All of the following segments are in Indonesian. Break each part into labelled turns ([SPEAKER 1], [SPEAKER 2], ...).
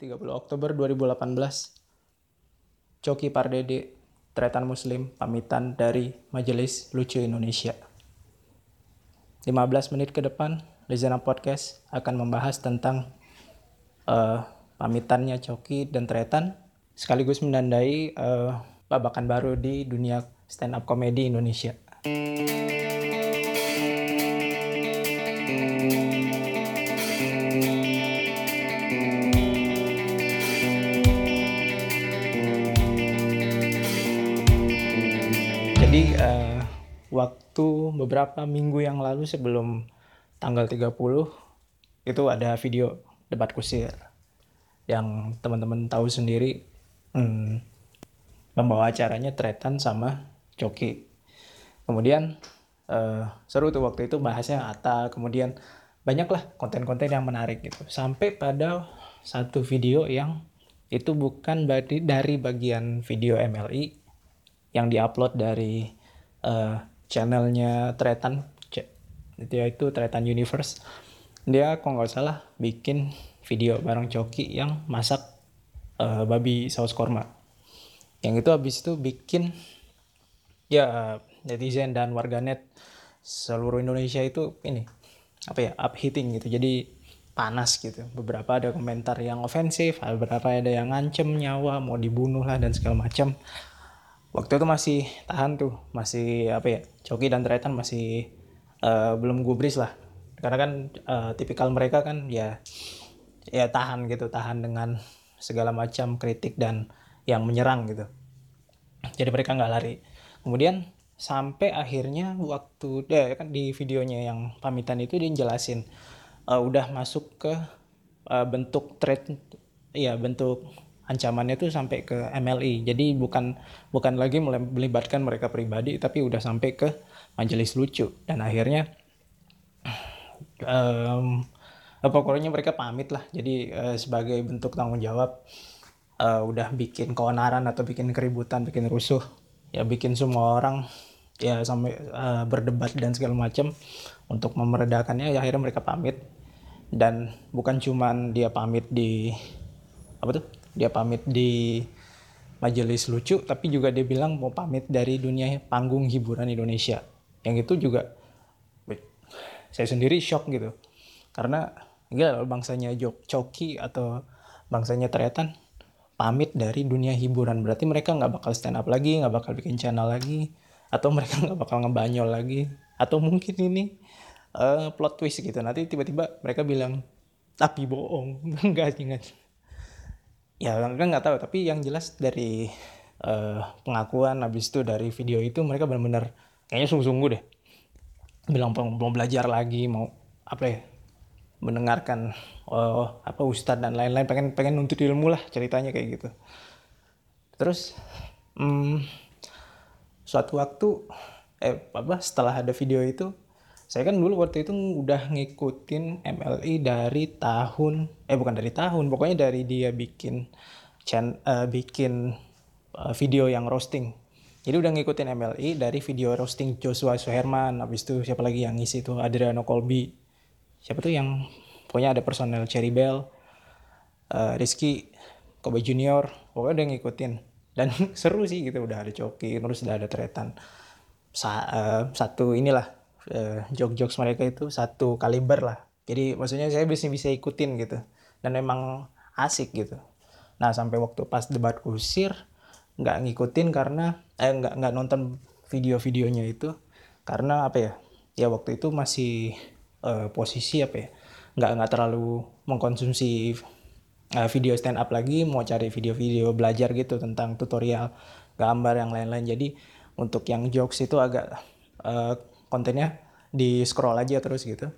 [SPEAKER 1] 30 Oktober 2018 Coki Pardede Tretan Muslim pamitan dari Majelis Lucu Indonesia 15 menit ke depan Lizana Podcast akan membahas tentang uh, pamitannya Coki dan Tretan sekaligus menandai uh, babakan baru di dunia stand up comedy Indonesia. Jadi uh, waktu beberapa minggu yang lalu sebelum tanggal 30 itu ada video debat kusir yang teman-teman tahu sendiri hmm, membawa acaranya Tretan sama Coki. Kemudian uh, seru tuh waktu itu bahasnya Ata, kemudian banyaklah konten-konten yang menarik gitu. Sampai pada satu video yang itu bukan dari bagian video MLI yang diupload dari uh, channelnya Tretan dia itu Tretan Universe. Dia kalau nggak salah bikin video bareng Coki yang masak uh, babi saus korma. Yang itu habis itu bikin ya netizen dan warganet seluruh Indonesia itu ini apa ya up hitting gitu. Jadi panas gitu. Beberapa ada komentar yang ofensif beberapa ada yang ngancem nyawa mau dibunuh lah dan segala macam waktu itu masih tahan tuh masih apa ya Coki dan Tretan masih uh, belum gubris lah. Karena kan uh, tipikal mereka kan ya ya tahan gitu tahan dengan segala macam kritik dan yang menyerang gitu. Jadi mereka nggak lari. Kemudian sampai akhirnya waktu ya kan di videonya yang pamitan itu dia jelasin uh, udah masuk ke uh, bentuk threat ya bentuk ancamannya tuh sampai ke MLI. Jadi bukan bukan lagi melibatkan mereka pribadi tapi udah sampai ke majelis lucu dan akhirnya um, pokoknya mereka pamit lah. Jadi uh, sebagai bentuk tanggung jawab uh, udah bikin keonaran atau bikin keributan, bikin rusuh, ya bikin semua orang ya sampai uh, berdebat dan segala macam untuk memeredakannya ya akhirnya mereka pamit dan bukan cuman dia pamit di apa tuh dia pamit di majelis lucu tapi juga dia bilang mau pamit dari dunia panggung hiburan Indonesia. Yang itu juga saya sendiri shock gitu. Karena gila bangsanya Jok Coki atau bangsanya Tretan pamit dari dunia hiburan. Berarti mereka nggak bakal stand up lagi nggak bakal bikin channel lagi atau mereka nggak bakal ngebanyol lagi atau mungkin ini uh, plot twist gitu. Nanti tiba-tiba mereka bilang tapi bohong. Enggak enggak ya kan nggak tahu tapi yang jelas dari uh, pengakuan habis itu dari video itu mereka benar-benar kayaknya sungguh-sungguh deh. Bilang belum belajar lagi mau apa ya mendengarkan oh, apa ustadz dan lain-lain pengen pengen nuntut ilmu lah ceritanya kayak gitu. Terus hmm, suatu waktu eh apa setelah ada video itu saya kan dulu waktu itu udah ngikutin MLI dari tahun eh bukan dari tahun pokoknya dari dia bikin chan, uh, bikin uh, video yang roasting. Jadi udah ngikutin MLI dari video roasting Joshua Suherman habis itu siapa lagi yang ngisi tuh Adriano Colby. Siapa tuh yang pokoknya ada personel Cherry Bell uh, Rizky Kobe Junior pokoknya udah ngikutin. Dan seru sih gitu udah ada Coki terus udah ada Tretan. Sa uh, satu inilah uh, jokes-jokes mereka itu satu kaliber lah. Jadi maksudnya saya bisa bisa ikutin gitu. Dan memang asik gitu. Nah sampai waktu pas debat kusir nggak ngikutin karena eh nggak nggak nonton video-videonya itu karena apa ya ya waktu itu masih uh, posisi apa ya nggak nggak terlalu mengkonsumsi uh, video stand up lagi mau cari video-video belajar gitu tentang tutorial gambar yang lain-lain jadi untuk yang jokes itu agak uh, kontennya di scroll aja terus gitu.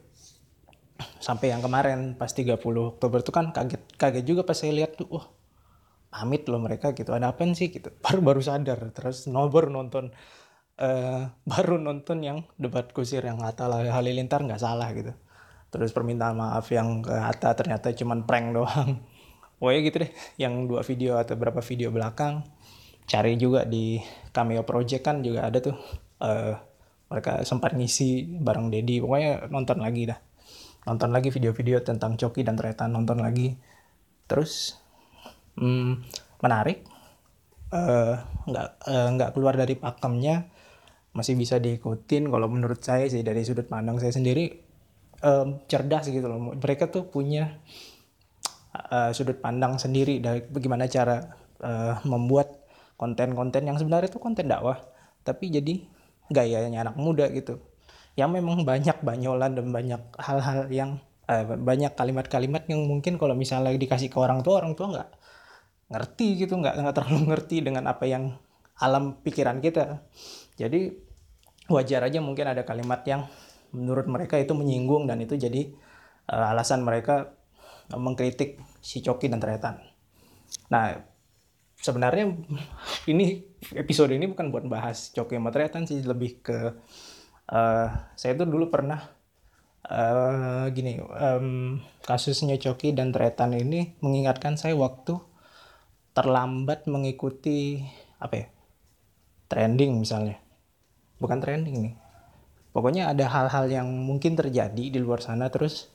[SPEAKER 1] Sampai yang kemarin pas 30 Oktober itu kan kaget kaget juga pas saya lihat tuh wah pamit loh mereka gitu. Ada apa sih? gitu. Baru baru sadar terus no, baru nonton uh, baru nonton yang debat kusir yang Hatta lah Halilintar nggak salah gitu. Terus permintaan maaf yang ke Hatta ternyata cuman prank doang. Pokoknya gitu deh yang dua video atau berapa video belakang. Cari juga di cameo project kan juga ada tuh uh, mereka sempat ngisi bareng Dedi pokoknya nonton lagi dah. Nonton lagi video-video tentang Coki dan Tretan nonton lagi. Terus hmm, menarik uh, nggak uh, nggak keluar dari pakemnya masih bisa diikutin. Kalau menurut saya sih dari sudut pandang saya sendiri um, cerdas gitu loh. Mereka tuh punya uh, sudut pandang sendiri dari bagaimana cara uh, membuat konten-konten yang sebenarnya itu konten dakwah tapi jadi gayanya anak muda gitu yang memang banyak banyolan dan banyak hal-hal yang uh, banyak kalimat-kalimat yang mungkin kalau misalnya dikasih ke orang tua orang tua nggak ngerti gitu nggak nggak terlalu ngerti dengan apa yang alam pikiran kita jadi wajar aja mungkin ada kalimat yang menurut mereka itu menyinggung dan itu jadi uh, alasan mereka mengkritik si Coki dan Tretan. Nah, sebenarnya ini episode ini bukan buat bahas Coki sama Tretan sih lebih ke uh, saya tuh dulu pernah uh, gini um, kasusnya Coki dan Tretan ini mengingatkan saya waktu terlambat mengikuti apa ya trending misalnya. Bukan trending nih. Pokoknya ada hal-hal yang mungkin terjadi di luar sana terus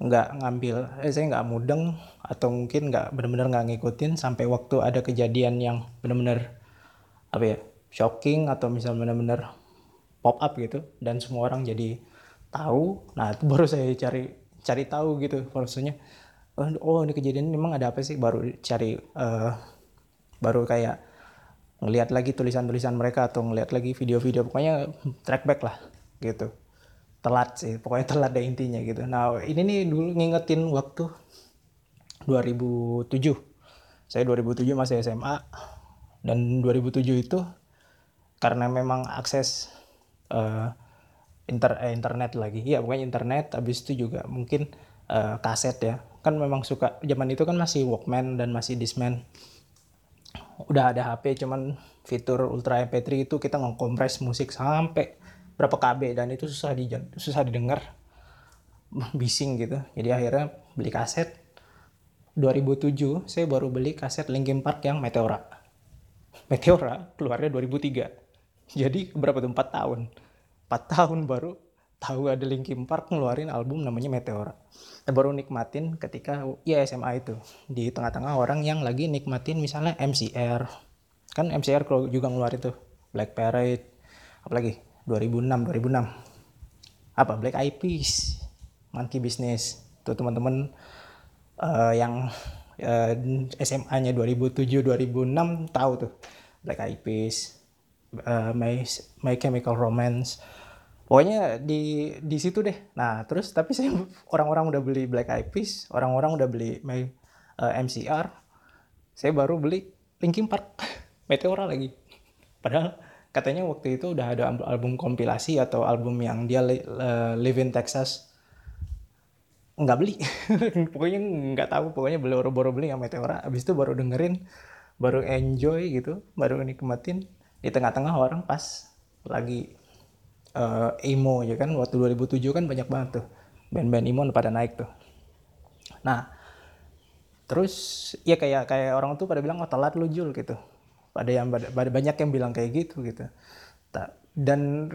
[SPEAKER 1] nggak ngambil eh, saya nggak mudeng atau mungkin nggak benar-benar nggak ngikutin sampai waktu ada kejadian yang benar-benar apa ya shocking atau misal benar-benar pop up gitu dan semua orang jadi tahu. Nah itu baru saya cari cari tahu gitu maksudnya oh, oh ini kejadian memang ada apa sih? Baru cari uh, baru kayak ngelihat lagi tulisan-tulisan mereka atau ngelihat lagi video-video. Pokoknya track back lah gitu telat sih pokoknya telat deh intinya gitu. Nah ini nih dulu ngingetin waktu 2007 saya 2007 masih SMA dan 2007 itu karena memang akses uh, inter eh, internet lagi. Ya pokoknya internet habis itu juga mungkin uh, kaset ya. Kan memang suka zaman itu kan masih Walkman dan masih Discman. Udah ada HP cuman fitur Ultra MP3 itu kita ngkompres musik sampai berapa KB dan itu susah di susah didengar bising gitu. Jadi akhirnya beli kaset. 2007 saya baru beli kaset Linkin Park yang Meteora. Meteora keluarnya 2003 jadi berapa tuh? 4 tahun. 4 tahun baru tahu ada Linkin Park ngeluarin album namanya Meteora. Saya baru nikmatin ketika ya SMA itu. Di tengah-tengah orang yang lagi nikmatin misalnya MCR kan MCR juga ngeluarin tuh Black Parade apalagi 2006 2006 apa? Black Eyed Peas Monkey Business. Tuh teman-teman uh, yang uh, SMA-nya 2007 2006 tahu tuh. Black Eyed Peas uh, My My Chemical Romance. Pokoknya di di situ deh. Nah terus tapi saya orang-orang udah beli Black Eyed Peas orang-orang udah beli My uh, MCR saya baru beli Linkin Park. Meteora lagi. Padahal katanya waktu itu udah ada album kompilasi atau album yang dia uh, live in Texas. Nggak beli. Pokoknya nggak tahu pokoknya beli baru-baru beli yang Meteora. Abis itu baru dengerin baru enjoy gitu baru nikmatin. Di tengah-tengah orang pas lagi uh, emo ya kan? Waktu 2007 kan banyak banget tuh. Band-band emo pada naik tuh. Nah terus ya kayak kayak orang tuh pada bilang oh telat lu Jul gitu ada yang banyak yang bilang kayak gitu gitu. Dan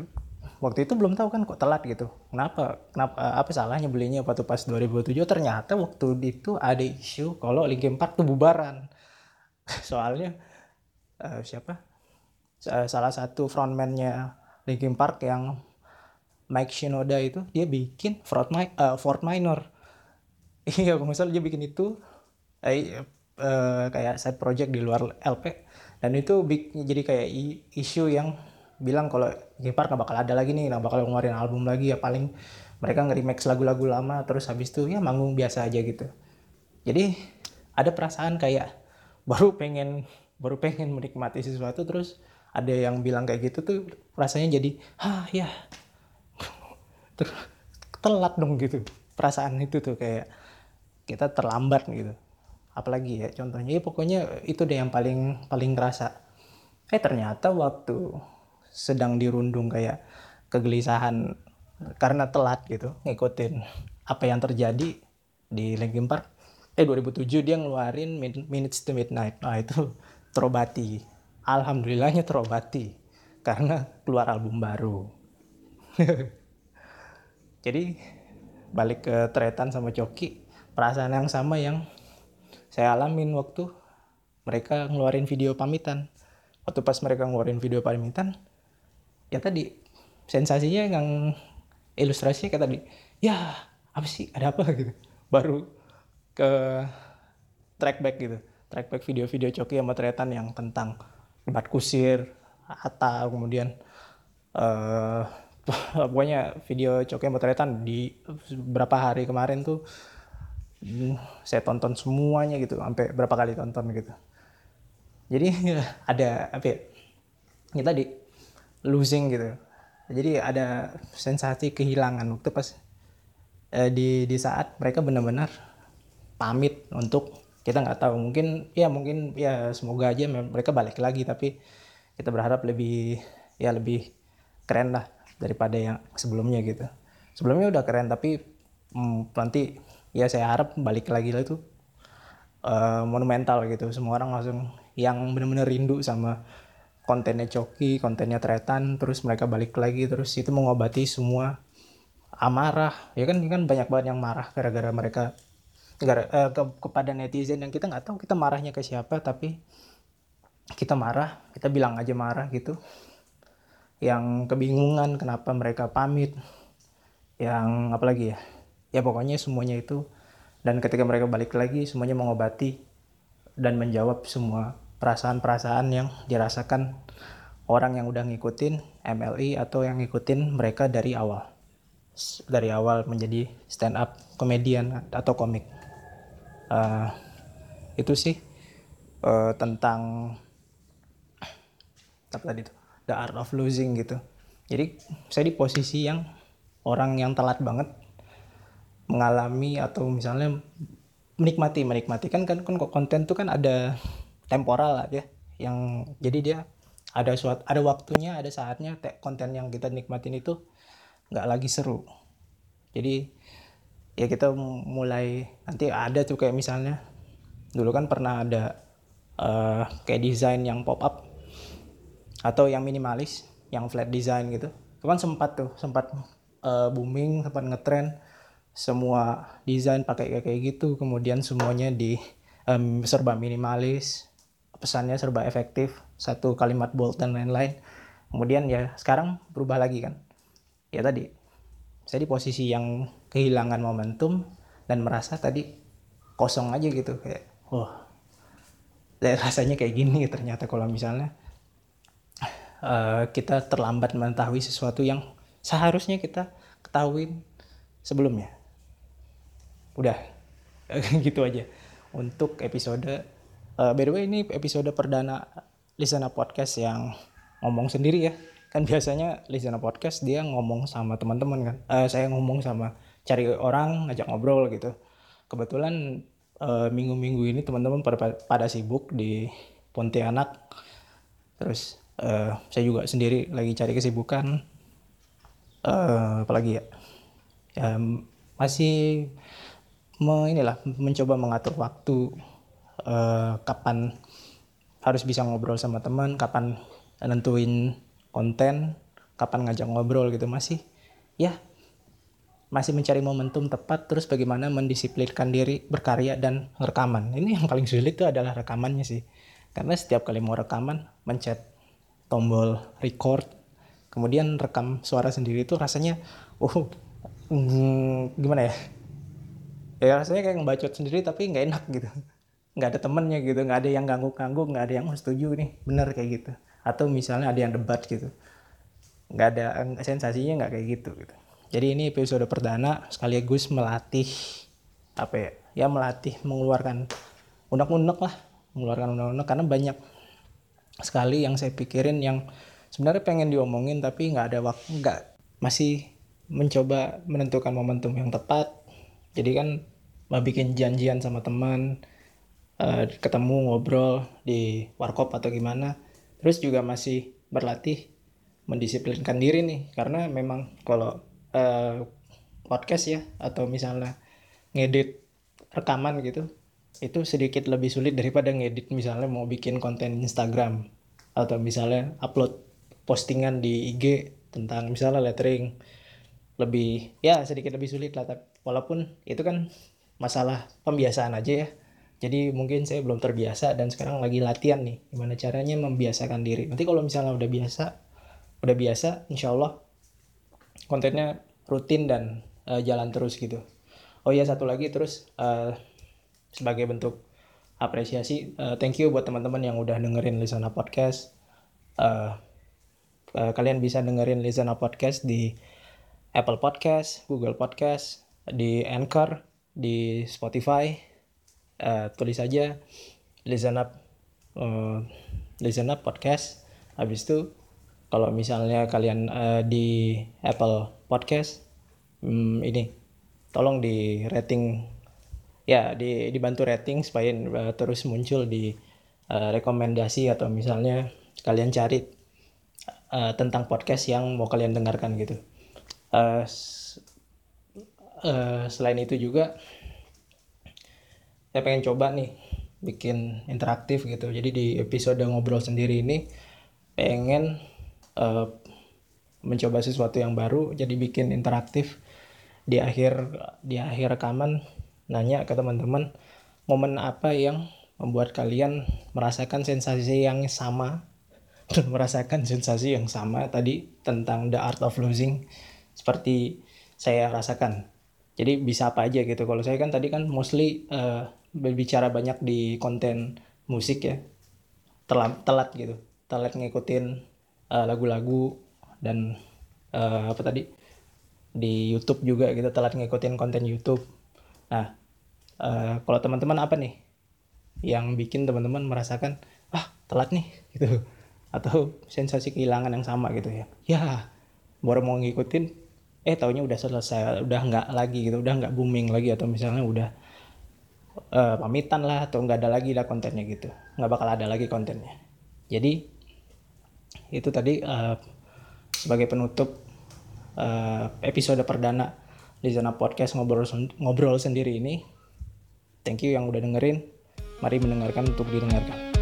[SPEAKER 1] waktu itu belum tahu kan kok telat gitu. Kenapa kenapa apa salahnya belinya waktu pas 2007 ternyata waktu itu ada isu kalau Linkin Park tuh bubaran. Soalnya uh, siapa? Salah satu frontman-nya Linkin Park yang Mike Shinoda itu dia bikin Fort, uh, Fort Minor. Iya kalau misalnya dia bikin itu. Eh, uh, kayak side project di luar LP dan itu big, jadi kayak isu yang bilang kalau Gepard nggak bakal ada lagi nih nggak bakal ngeluarin album lagi ya paling mereka nge-remix lagu-lagu lama terus habis itu ya manggung biasa aja gitu. Jadi ada perasaan kayak baru pengen baru pengen menikmati sesuatu terus ada yang bilang kayak gitu tuh rasanya jadi ah ya. Telat dong gitu perasaan itu tuh kayak kita terlambat gitu apalagi ya contohnya. Ya pokoknya itu deh yang paling paling kerasa. Eh ternyata waktu sedang dirundung kayak kegelisahan karena telat gitu ngikutin apa yang terjadi di Linkin Park. Eh 2007 dia ngeluarin Minutes to Midnight. Nah itu terobati. Alhamdulillahnya terobati karena keluar album baru. Jadi balik ke Tretan sama Coki perasaan yang sama yang saya alamin waktu mereka ngeluarin video pamitan. Waktu pas mereka ngeluarin video pamitan ya tadi sensasinya yang ilustrasinya kayak tadi ya apa sih? Ada apa? Gitu. Baru ke track back gitu. Track back video-video coki sama tretan yang tentang debat kusir Hatta kemudian uh, pokoknya video coki sama tretan di beberapa hari kemarin tuh saya tonton semuanya gitu sampai berapa kali tonton gitu. Jadi ada apa ya, ini tadi losing gitu. Jadi ada sensasi kehilangan waktu pas eh, di di saat mereka benar-benar pamit untuk kita nggak tahu mungkin ya mungkin ya semoga aja mereka balik lagi tapi kita berharap lebih ya lebih keren lah daripada yang sebelumnya gitu. Sebelumnya udah keren tapi hmm, nanti ya saya harap balik lagi lah itu uh, monumental gitu semua orang langsung yang benar-benar rindu sama kontennya Coki, kontennya Tretan, terus mereka balik lagi, terus itu mengobati semua amarah. Ya kan, kan banyak banget yang marah gara-gara mereka gara, uh, ke, kepada netizen yang kita nggak tahu kita marahnya ke siapa, tapi kita marah, kita bilang aja marah gitu. Yang kebingungan kenapa mereka pamit, yang apa lagi ya? Ya pokoknya semuanya itu dan ketika mereka balik lagi semuanya mengobati dan menjawab semua perasaan-perasaan yang dirasakan orang yang udah ngikutin MLI atau yang ngikutin mereka dari awal. Dari awal menjadi stand up komedian atau komik. Uh, itu sih uh, tentang apa tadi tuh the art of losing gitu. Jadi saya di posisi yang orang yang telat banget mengalami atau misalnya menikmati menikmati. Kan kan konten tuh kan ada temporal lah ya. Yang jadi dia ada suat ada waktunya ada saatnya konten yang kita nikmatin itu nggak lagi seru. Jadi ya kita mulai nanti ada tuh kayak misalnya dulu kan pernah ada uh, kayak desain yang pop up atau yang minimalis yang flat design gitu. Itu kan sempat tuh sempat uh, booming sempat ngetrend semua desain pakai kayak gitu. Kemudian semuanya di um, serba minimalis pesannya serba efektif satu kalimat bold dan lain-lain. Kemudian ya sekarang berubah lagi kan? Ya tadi saya di posisi yang kehilangan momentum dan merasa tadi kosong aja gitu kayak wah oh, rasanya kayak gini ternyata kalau misalnya uh, kita terlambat mengetahui sesuatu yang seharusnya kita ketahui sebelumnya udah gitu aja untuk episode Uh, by the way ini episode perdana Lisana Podcast yang ngomong sendiri ya. Kan biasanya Lisana Podcast dia ngomong sama teman-teman kan. Uh, saya ngomong sama cari orang ngajak ngobrol gitu. Kebetulan minggu minggu-minggu ini teman-teman pada, pada sibuk di Pontianak. Terus uh, saya juga sendiri lagi cari kesibukan. Uh, apalagi ya? Ya masih me, inilah mencoba mengatur waktu uh, kapan harus bisa ngobrol sama teman, kapan nentuin konten, kapan ngajak ngobrol gitu. Masih ya masih mencari momentum tepat terus bagaimana mendisiplinkan diri berkarya dan rekaman. Ini yang paling sulit itu adalah rekamannya sih. Karena setiap kali mau rekaman mencet tombol record kemudian rekam suara sendiri itu rasanya uh mm, gimana ya ya rasanya kayak ngebacot sendiri tapi nggak enak gitu. Nggak ada temennya gitu nggak ada yang ganggu-ganggu nggak ada yang setuju nih. Bener kayak gitu. Atau misalnya ada yang debat gitu. Nggak ada sensasinya nggak kayak gitu gitu. Jadi ini episode perdana sekaligus melatih apa ya ya melatih mengeluarkan unek-unek lah. Mengeluarkan unek-unek karena banyak sekali yang saya pikirin yang sebenarnya pengen diomongin tapi nggak ada waktu nggak masih mencoba menentukan momentum yang tepat. Jadi kan bikin janjian sama teman uh, ketemu ngobrol di warkop atau gimana. Terus juga masih berlatih mendisiplinkan diri nih. Karena memang kalau uh, podcast ya atau misalnya ngedit rekaman gitu itu sedikit lebih sulit daripada ngedit misalnya mau bikin konten Instagram. Atau misalnya upload postingan di IG tentang misalnya lettering. Lebih ya sedikit lebih sulit lah walaupun itu kan masalah pembiasaan aja ya. Jadi mungkin saya belum terbiasa dan sekarang lagi latihan nih gimana caranya membiasakan diri. Nanti kalau misalnya udah biasa udah biasa insya Allah kontennya rutin dan uh, jalan terus gitu. Oh iya satu lagi terus uh, sebagai bentuk apresiasi uh, thank you buat teman-teman yang udah dengerin Lisana Podcast. Uh, uh, kalian bisa dengerin Lisana Podcast di Apple Podcast Google Podcast di Anchor di Spotify uh, tulis aja listen up uh, listen up podcast. Habis itu kalau misalnya kalian uh, di Apple Podcast um, ini tolong di rating ya di dibantu rating supaya uh, terus muncul di uh, rekomendasi atau misalnya kalian cari uh, tentang podcast yang mau kalian dengarkan gitu. Uh, uh, selain itu juga saya pengen coba nih bikin interaktif gitu. Jadi di episode ngobrol sendiri ini pengen uh, mencoba sesuatu yang baru jadi bikin interaktif. Di akhir di akhir rekaman nanya ke teman-teman momen apa yang membuat kalian merasakan sensasi yang sama? Dan merasakan sensasi yang sama tadi tentang the art of losing seperti saya rasakan jadi bisa apa aja gitu. Kalau saya kan tadi kan mostly uh, berbicara banyak di konten musik ya. Telat telat gitu. Telat ngikutin uh, lagu-lagu dan uh, apa tadi? Di YouTube juga gitu telat ngikutin konten YouTube. Nah uh, kalau teman-teman apa nih yang bikin teman-teman merasakan ah telat nih gitu. Atau sensasi kehilangan yang sama gitu ya. Ya baru mau ngikutin eh taunya udah selesai udah nggak lagi gitu udah nggak booming lagi atau misalnya udah uh, pamitan lah atau nggak ada lagi lah kontennya gitu. Nggak bakal ada lagi kontennya. Jadi itu tadi uh, sebagai penutup uh, episode perdana di zona podcast ngobrol ngobrol sendiri ini. Thank you yang udah dengerin. Mari mendengarkan untuk didengarkan